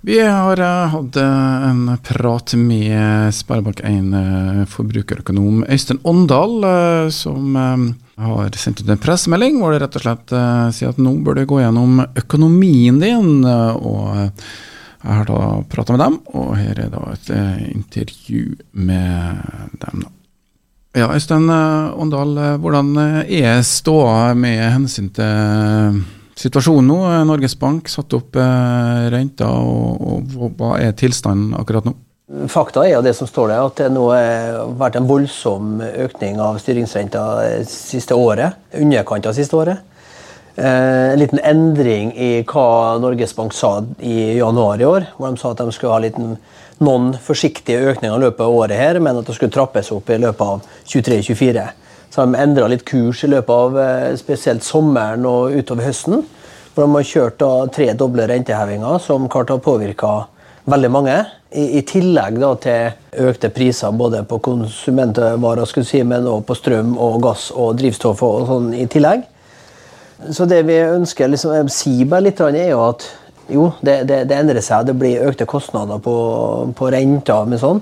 Vi har eh, hatt eh, en prat med Sparebank1 eh, forbrukerøkonom Øystein Åndal, som har sendt ut en pressemelding hvor det rett og slett sier at nå bør du gå gjennom økonomien din. og Jeg har da prata med dem, og her er da et intervju med dem. Ja, Øystein Åndal, hvordan er ståa med hensyn til situasjonen nå? Norges Bank satt opp eh, renta, og, og, hva er tilstanden akkurat nå? Fakta er jo det som står der, at det nå har vært en voldsom økning av styringsrenta siste året. Underkant av siste året. Eh, en liten endring i hva Norges Bank sa i januar i år. hvor De sa at de skulle ha liten, noen forsiktige økninger i løpet av året, her, men at det skulle trappes opp i løpet av 23-24. Så har de endra litt kurs i løpet av eh, spesielt sommeren og utover høsten. Hvor de har kjørt da, tre doble rentehevinger som klart har påvirka veldig mange. I, I, tillegg da, til økte priser både på konsumentvarer si, men også på strøm og gass og drivstoff. og, sånn i tillegg. Så det vi ønsker liksom, si bare litt, er jo at jo, det, det, det, endrer seg. Det blir økte kostnader på, på renta. Men, sånn.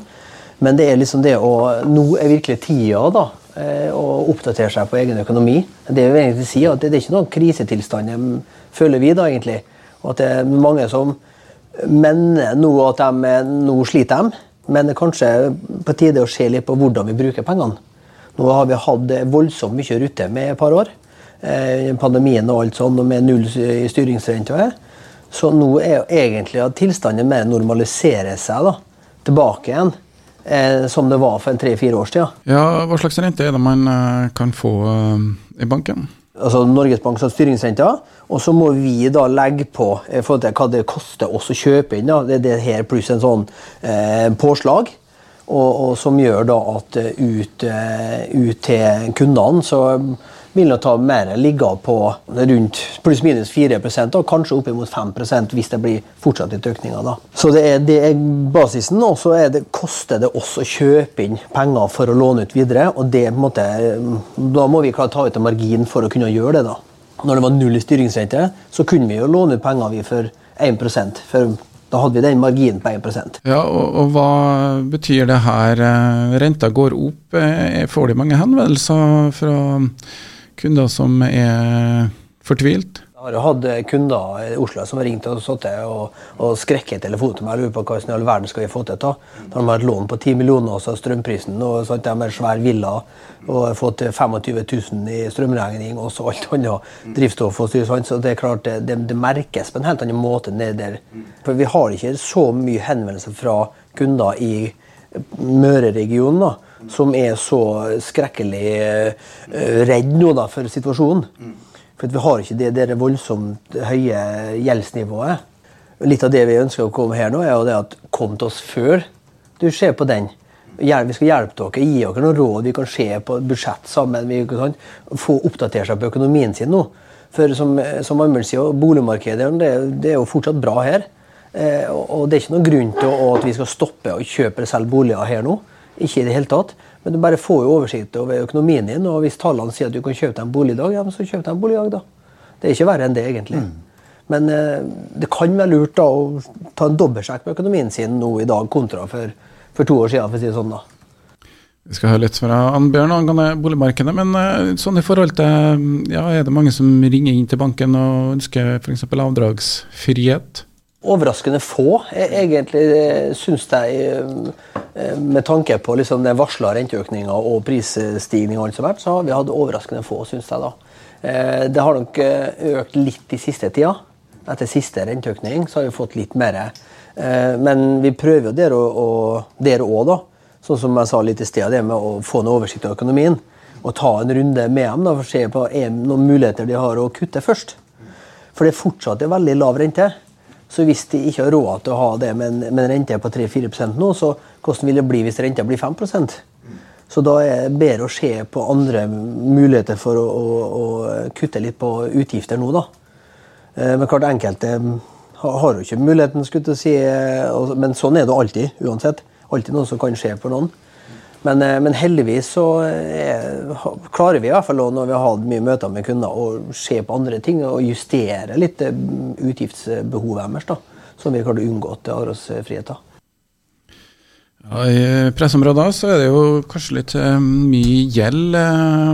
Men det er liksom det å Nå er virkelig tida da, og oppdatere seg på egen økonomi. Det vil egentlig si at det er ikke noen krisetilstand, føler vi da egentlig. Og at det er mange som mener nå at de nå sliter, de, men kanskje på tide å se litt på hvordan vi bruker pengene. Nå har vi hatt voldsomt mye rute med et par år. Eh, pandemien og alt sånn, og med null i styringsrente. Så nå er jo egentlig at tilstanden mer normaliserer seg da, tilbake igjen eh, som det var for en tre-fire år siden. Ja, Hva slags rente er det man eh, kan få eh, i banken? Altså Norges Banks styringsrenta, og så må vi da legge på eh, for hva det koster oss å kjøpe inn. Da. Det er det her pluss en sånn eh, påslag. Og, og, som gjør da at eh, ut, ut til kundene så vil nå ta mer ligge på rundt pluss-minus 4% og kanskje oppimot 5% hvis det blir fortsatt litt økninger. Da. Så det er, det er basisen, og så koster det oss å kjøpe inn penger for å låne ut videre. og det, måte, Da må vi klare å ta ut en margin for å kunne gjøre det. da. Når det var null i styringsrente, så kunne vi jo låne ut penger vi for 1% for da hadde vi den marginen på 1% Ja, og, og, Hva betyr det her? Renta går opp. Eh, får de mange henvendelser fra kunder som er fortvilt? Jeg har hatt kunder i Oslo som har ringt og, og, og skrekket telefonen til meg og lurer på hva i all verden skal vi få til. Da De har et lån på 10 millioner, så strømprisen, og så de har svær villa og har fått 25 000 i strømregning og så alt annet drivstoff. og sånt, så Det er klart det, det, det, merkes på en helt annen måte nede der. For Vi har ikke så mye henvendelser fra kunder i Møre-regionen. Som er så skrekkelig uh, redd nå da, for situasjonen. For vi har ikke det, det voldsomt høye gjeldsnivået. Litt av det vi ønsker å komme her nå, er jo det at kom til oss før du ser på den. Vi skal hjelpe dere, gi dere noen råd. Vi kan se på budsjett sammen. Vi kan få oppdatert seg på økonomien sin nå. For som, som Amund sier, boligmarkedet det, det, er jo fortsatt bra her. Eh, og det er ikke noen grunn til at vi skal stoppe å kjøpe eller selge boliger her nå. Ikke i det hele tatt. Men du bare får jo oversikt over økonomien din, og hvis tallene sier at du kan kjøpe deg en bolig i dag, ja, så kjøp deg en bolig i dag, da. Det er ikke verre enn det, egentlig. Mm. Men eh, det kan være lurt da å ta en dobbeltsjekk på økonomien sin nå i dag kontra for, for to år siden, for å si det sånn. da. Vi skal høre litt fra Ann-Bjørn angående boligmarkedet. Men eh, sånn i forhold til, ja, er det mange som ringer inn til banken og ønsker f.eks. avdragsfrihet? Overraskende få, egentlig, syns jeg. Eh, med tanke på liksom den varsla renteøkninga og prisstigning, og alt som så har vi hatt overraskende få, syns jeg. da. Eh, det har nok eh, økt litt i siste tida. Etter siste renteøkning så har vi fått litt mer. Men vi prøver jo der òg, da. Sånn som jeg sa litt i sted, det med å få en oversikt over økonomien. Og ta en runde med dem da, for å se på noen muligheter de har å kutte først. For det er fortsatt en veldig lav rente. Så hvis de ikke har råd til å ha det med en, med en rente på 3-4% nå, så hvordan vil det bli hvis renta blir 5% Så da er det bedre å se på andre muligheter for å, å, å kutte litt på utgifter nå, da. Eh, men klart enkelte har jo ikke muligheten, skulle jeg si. Eh, men sånn er det alltid, uansett. Alltid noe som kan skje for noen. Men, eh, men, heldigvis så er, klarer vi i hvert fall når vi har hatt mye møter med kunder, å se på andre ting og justere litt utgiftsbehovet deres. da. som vi klarte å unngå til avdragsfrihet. Ja, I pressområder så er det jo kanskje litt mye gjeld.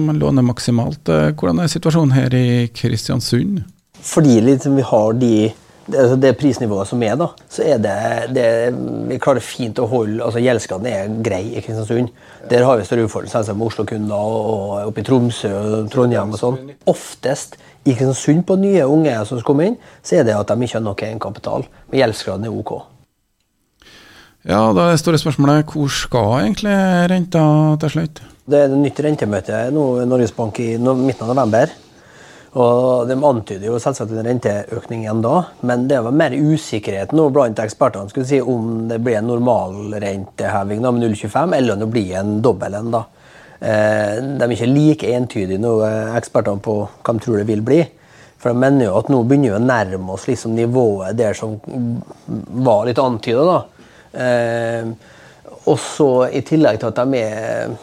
Man låner maksimalt. Hvordan er situasjonen her i Kristiansund? Fordi liksom, vi har de det, altså det prisnivået som er, da, så er det, det Vi klarer fint å holde altså Gjeldsgraden er grei i Kristiansund. Der har vi større utfordringer med Oslo-kunder og oppe i Tromsø og Trondheim og sånn. Oftest i Kristiansund på nye unge som kommer inn, så er det at de ikke har nok egenkapital. Men gjeldsgraden er OK. Ja, da er det store spørsmålet hvor skal egentlig renta til slutt? Det er et nytt rentemøte nå Norges Bank i midten av november. Og De antyder jo selvsagt en renteøkning igjen da, men det var mer usikkerhet nå blant ekspertene skulle si, om det blir en normalrenteheving med 0,25 eller om det blir en dobbel en. da. Eh, de er ikke like entydige nå, eh, ekspertene på hva de tror det vil bli. For de mener jo at nå begynner vi å nærme oss liksom nivået der som var litt antyda. da. Eh, og så i tillegg til at de er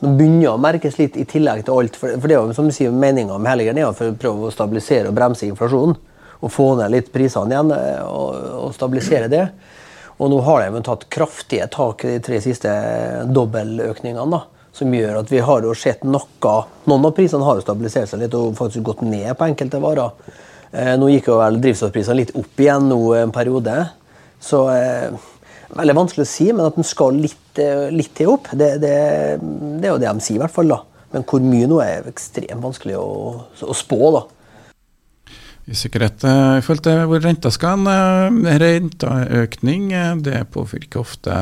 begynner å merkes litt i tillegg til alt. For, det er jo som du sier, meninga med hele greia for å prøve å stabilisere og bremse inflasjonen. Og få ned litt prisene igjen eh, og, og stabilisere det. Og nå har de tatt kraftige tak i de tre siste dobbeltøkningene. da, Som gjør at vi har jo sett noe Noen av prisene har jo stabilisert seg litt og faktisk gått ned på enkelte varer. Eh, nå gikk jo vel drivstoffprisene litt opp igjen nå en periode. Så eh, Veldig vanskelig å si, men at den skal litt, eh, litt til opp, det, det, det, er jo det de sier, i hvert fall. da. Men hvor mye nå er ekstremt vanskelig å, å spå. da. Usikkerhet eh, i forhold til hvor renta skal. Eh, renteøkning det påvirker ofte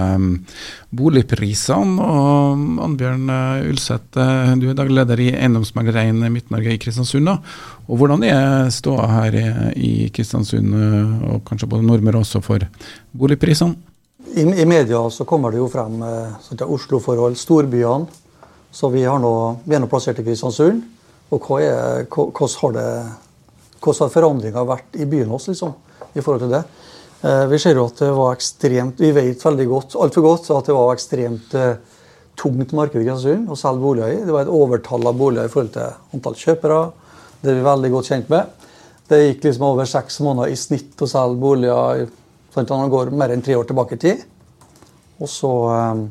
boligprisene. og Annbjørn Ulseth, du er daglig leder i Eiendomsmeglerreien Midt-Norge i Kristiansund. Da. og Hvordan er ståa her i Kristiansund, og kanskje både Nordmøre også, for boligprisene? I, I, media så kommer det jo frem sånn Oslo-forhold, storbyene. Så vi, nå, vi er nå plassert i Kristiansund. Og hvordan har det hvordan har forandringa vært i byen vår liksom, i forhold til det? Eh, vi ser jo at det var ekstremt, vi vet veldig godt, altfor godt at det var ekstremt eh, tungt marked i Kristiansund å selge boliger i. Det var et overtall av boliger i forhold til antall kjøpere. Det er vi veldig godt kjent med. Det gikk liksom over seks måneder i snitt å selge boliger Sånn han går mer enn tre år tilbake i tid. Og så um,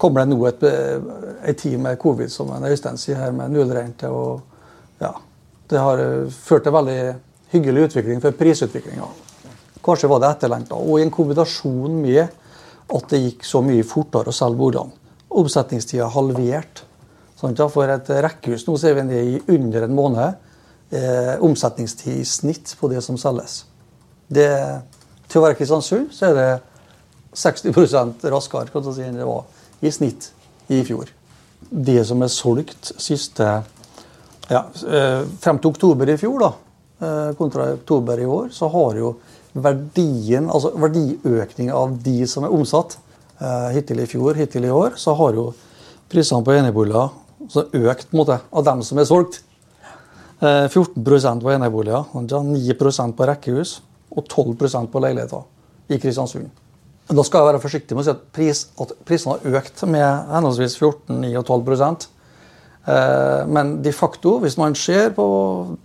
kommer det nå et, et tid med covid, som Øystein sier her, med nullrente. og ja, Det har eh, ført til veldig hyggelig utvikling for prisutviklinga. Kanskje var det etterlengta. Og i en kombinasjon med at det gikk så mye fortere å selge boligene. Omsetningstida halvert. Sånn, for et rekkehus nå ser vi ned i under en måned. Eh, omsetningstid i snitt på det som selges. Det til å være Kristiansund så er det 60% raskere kan si, enn det var i snitt i fjor. Det som er solgt siste ja, eh, Frem til oktober i fjor, da, eh, kontra oktober i år, så har jo verdien, altså verdiøkning av de som er omsatt eh, hittil i fjor, hittil i år, så har jo prisene på eneboliger økt på en måte, av dem som er solgt. 14% på eneboliger, 9% på rekkehus og 12% på leiligheter i Kristiansund. Da skal jeg være forsiktig med å si at, pris, at prisene har økt med henholdsvis 14, 9 og 12 eh, Men de facto, hvis man ser på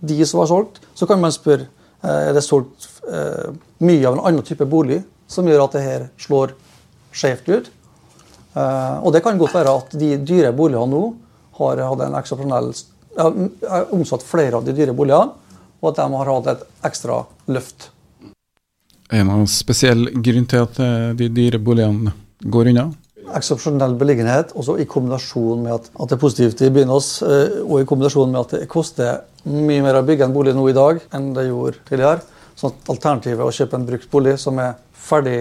de som har solgt, så kan man spørre eh, er det solgt eh, mye av en annen type bolig som gjør at det her slår skjevt ut. Og det kan godt være at de dyre boligene nå har hatt en eksepsjonell omsatt flere av de dyre boligene, og at de har hatt et ekstra løft. Er det noen spesiell grunn til at eh, de dyre boligene går unna? Eksepsjonell beliggenhet, også i kombinasjon med at, at det er positivt i byen oss, eh, og i kombinasjon med at det koster mye mer å bygge en bolig nå i dag enn det gjorde tidligere. At alternativet å kjøpe en brukt bolig som er ferdig,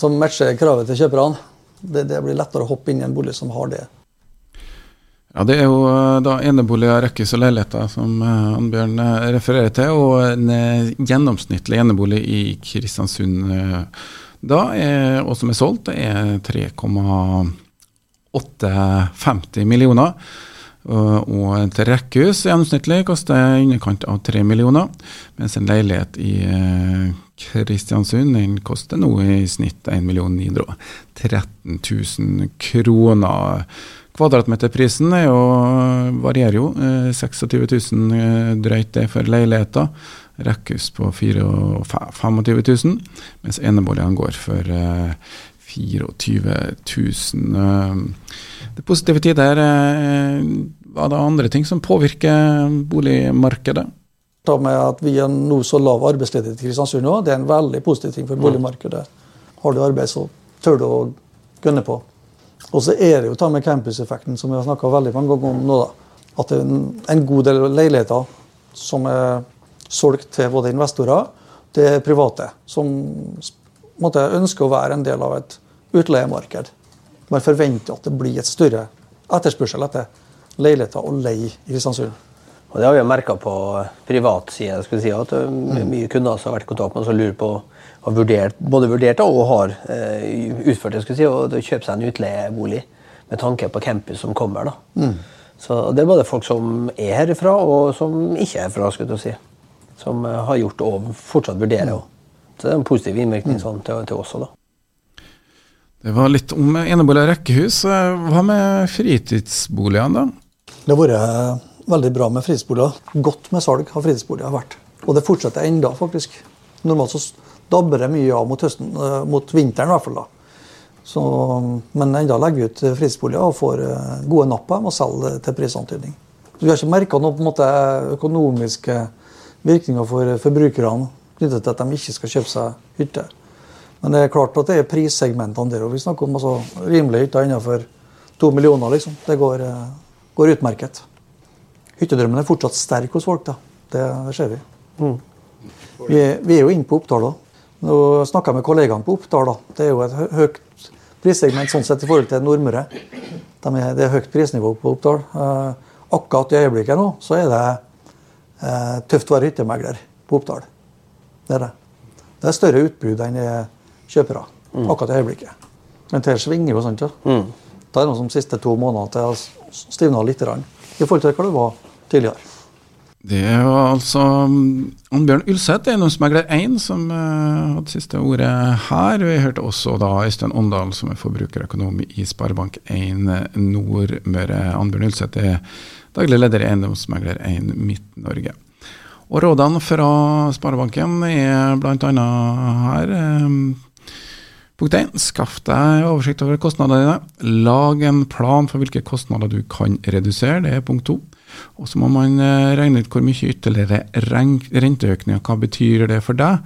som matcher kravet til kjøperne, det, det blir lettere å hoppe inn i en bolig som har det. Ja, Det er jo eh, da eneboliger, rekkehus og leiligheter som uh, Annbjørn uh, refererer til. Og en gjennomsnittlig enebolig i Kristiansund da, er, og som er solgt, det er 3,850 millioner. og et rekkehus gjennomsnittlig koster i underkant av 3 millioner. Mens en leilighet i Kristiansund den koster nå i snitt 1 913 000 kroner. Kvadratmeterprisen jo, varierer jo. 26 eh, 000 eh, drøyt det for leiligheter. rekkehus på 25 000, mens eneboligene går for 24 000. Det positive tider. Var det andre ting som påvirker boligmarkedet? Ta med at vi har nå så lav arbeidsledighet i Kristiansund nå, det er en veldig positiv ting for boligmarkedet. Har du arbeid, så tør du å gønne på. Og så er det jo ta med campuseffekten, som vi har snakka veldig mange ganger om nå. da, At det er en god del leiligheter som er solgt til både investorer til private, som måtte ønsker å være en del av et utleiemarked. Man forventer at det blir et større etterspørsel etter leiligheter og leie i Kristiansund. Og Det har vi merka på privat side. Si, at er mye kunder som har vært i kontakt med oss og lurer på har vurdert, både vurdert og har eh, utført det, si, og kjøpe seg en utleiebolig med tanke på campus som kommer. da. Mm. Så Det er både folk som er herfra, og som ikke er herfra. skulle si. Som eh, har gjort og fortsatt vurderer. Mm. Så det er en positiv innvirkning mm. sånn, til, til oss òg, da. Det var litt om enebolig og rekkehus. Hva med fritidsboligene, da? Det har vært veldig bra med fritidsboliger. Godt med salg av fritidsboliger har vært. Og det fortsetter enda faktisk. Normalt så dabber det mye av mot, høsten, eh, mot vinteren i hvert fall. da. Så, men enda legger vi ut fritidsboliger og får eh, gode napp på dem og selger til prisantydning. Vi har ikke merka noen måte, økonomiske virkninger for forbrukerne knyttet til at de ikke skal kjøpe seg hytte. Men det er klart at det er prissegmentene der. og Vi snakker om altså, rimelige hytter innenfor to millioner. liksom. Det går, eh, går utmerket hyttedrømmen er fortsatt sterk hos folk. da. Det, det ser vi. Mm. vi. Vi, er jo inne på Oppdal òg. Nå snakka jeg med kollegaene på Oppdal. da. Det er jo et høyt prissegment sånn sett i forhold til Nordmøre. De er, det er høyt prisnivå på Oppdal. Eh, akkurat i øyeblikket nå så er det eh, tøft å være hyttemegler på Oppdal. Det er det. Det er større utbud enn kjøpere mm. akkurat i øyeblikket. Men det svinger jo sånt. Ja. Mm. Det er noe som de siste to månedene til har stivna litt. I forhold til hva det var tidligere. Det var altså um, Annbjørn Ulseth, eiendomsmegler 1, som uh, hadde siste ordet her. Vi hørte også da Øystein Åndal, som er forbrukerøkonom i Sparebank1 Nordmøre. Annbjørn Ulseth er daglig leder i Eiendomsmegler 1 Midt-Norge. Og Rådene fra Sparebanken er bl.a. her. Um, punkt 1. Skaff deg oversikt over kostnadene dine. Lag en plan for hvilke kostnader du kan redusere. Det er punkt 2. Og så må man eh, regne ut hvor mye ytterligere renteøkninger, hva betyr det for deg?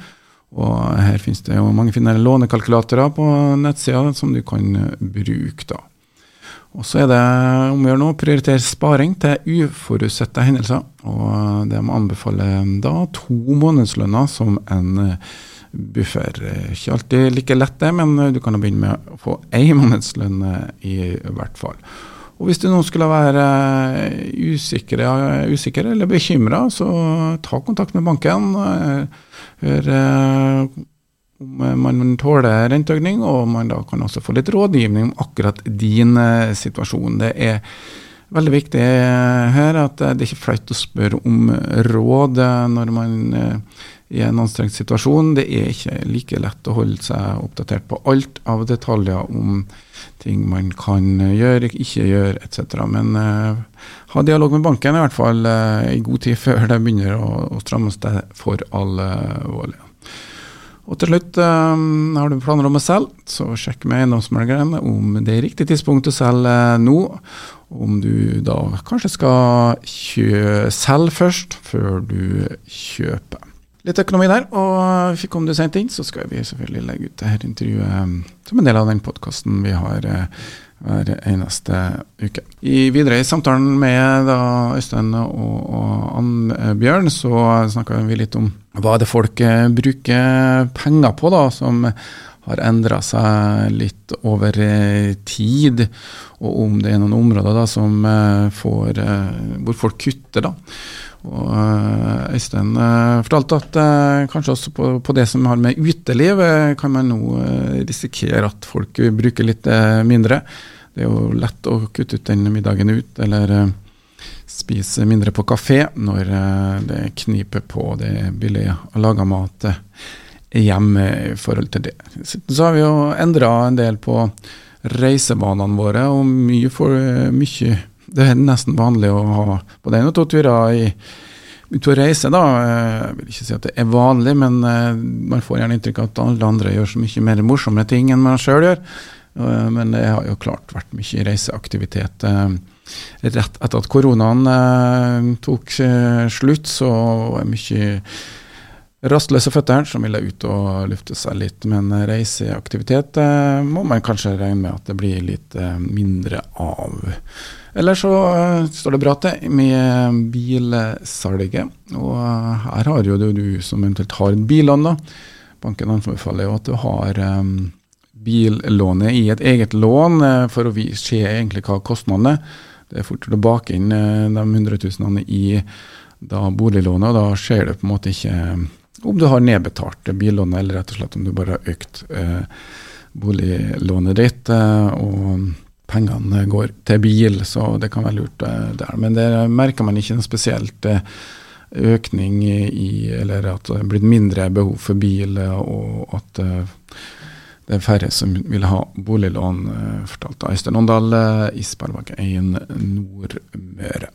Og her finnes det jo mange fine lånekalkulatorer på nettsida som du kan eh, bruke. da. Og så er det om å gjøre nå prioritere sparing til uforutsette hendelser. Og det må anbefale da to månedslønner som en eh, buffer. Ikke alltid like lett, det, men du kan begynne med å få én månedslønn i hvert fall. Og Hvis du nå skulle være usikker, usikker eller bekymra, så ta kontakt med banken. Hør eh, om man tåler renteøkning, og man da kan også få litt rådgivning om akkurat din eh, situasjon. Det er veldig viktig her at det er ikke flaut å spørre om råd når man eh, i en anstrengt situasjon. Det er ikke like lett å holde seg oppdatert på alt av detaljer om ting man kan gjøre, ikke gjøre etc. Men uh, ha dialog med banken i hvert fall uh, i god tid før det begynner å, å strammes til for alvorlig. Og til slutt, um, har du planer om å selge, så sjekk med eiendomsmegleren om det er riktig tidspunkt å selge nå. Om du da kanskje skal selge først, før du kjøper. Litt økonomi der, og fikk om du sendte inn, så skal vi selvfølgelig legge ut dette intervjuet um, som en del av den podkasten vi har uh, hver eneste uke. I, videre i samtalen med da, Øystein og, og Annbjørn, så snakka vi litt om hva det folk bruker penger på, da, som har endra seg litt over tid, og om det er noen områder da, som får, hvor folk kutter. da. Og eh, Øystein uh, fortalte at uh, kanskje også på, på, det som har med uteliv, kan man nå risikere at folk bruker litt mindre. Det er jo lett å kutte ut den middagen ut, eller spise mindre på kafé når det kniper på det billige å lage mat hjemme i forhold til det. Så har vi jo endra en del på reisevanene våre, og mye for mye det er nesten vanlig å ha både én og to turer i ute og reise, da. Jeg vil ikke si at det er vanlig, men man får gjerne inntrykk av at alle andre gjør så mye mer morsomme ting enn man sjøl gjør. Men det har jo klart vært mye reiseaktivitet. Rett etter at koronaen tok slutt, så det mye rastløse føtter som ville ut og lufte seg litt. Men reiseaktivitet må man kanskje regne med at det blir litt mindre av. Eller så står det bra til med bilsalget. Og her har jo du som eventuelt har en billån, da. Banken anbefaler jo at du har billånet i et eget lån for å se egentlig hva kostnadene er. Det er fortere å bake inn de 100 000 i da boliglånet, og da ser du på en måte ikke om du har nedbetalt billån, eller rett og slett om du bare har økt eh, boliglånet ditt. Eh, og pengene går til bil, så det kan være lurt eh, der. Men det merker man ikke noe spesielt økning i, eller at det er blitt mindre behov for bil, og at det er færre som vil ha boliglån, fortalte Øystein Åndal i Sparebank1 Nordmøre.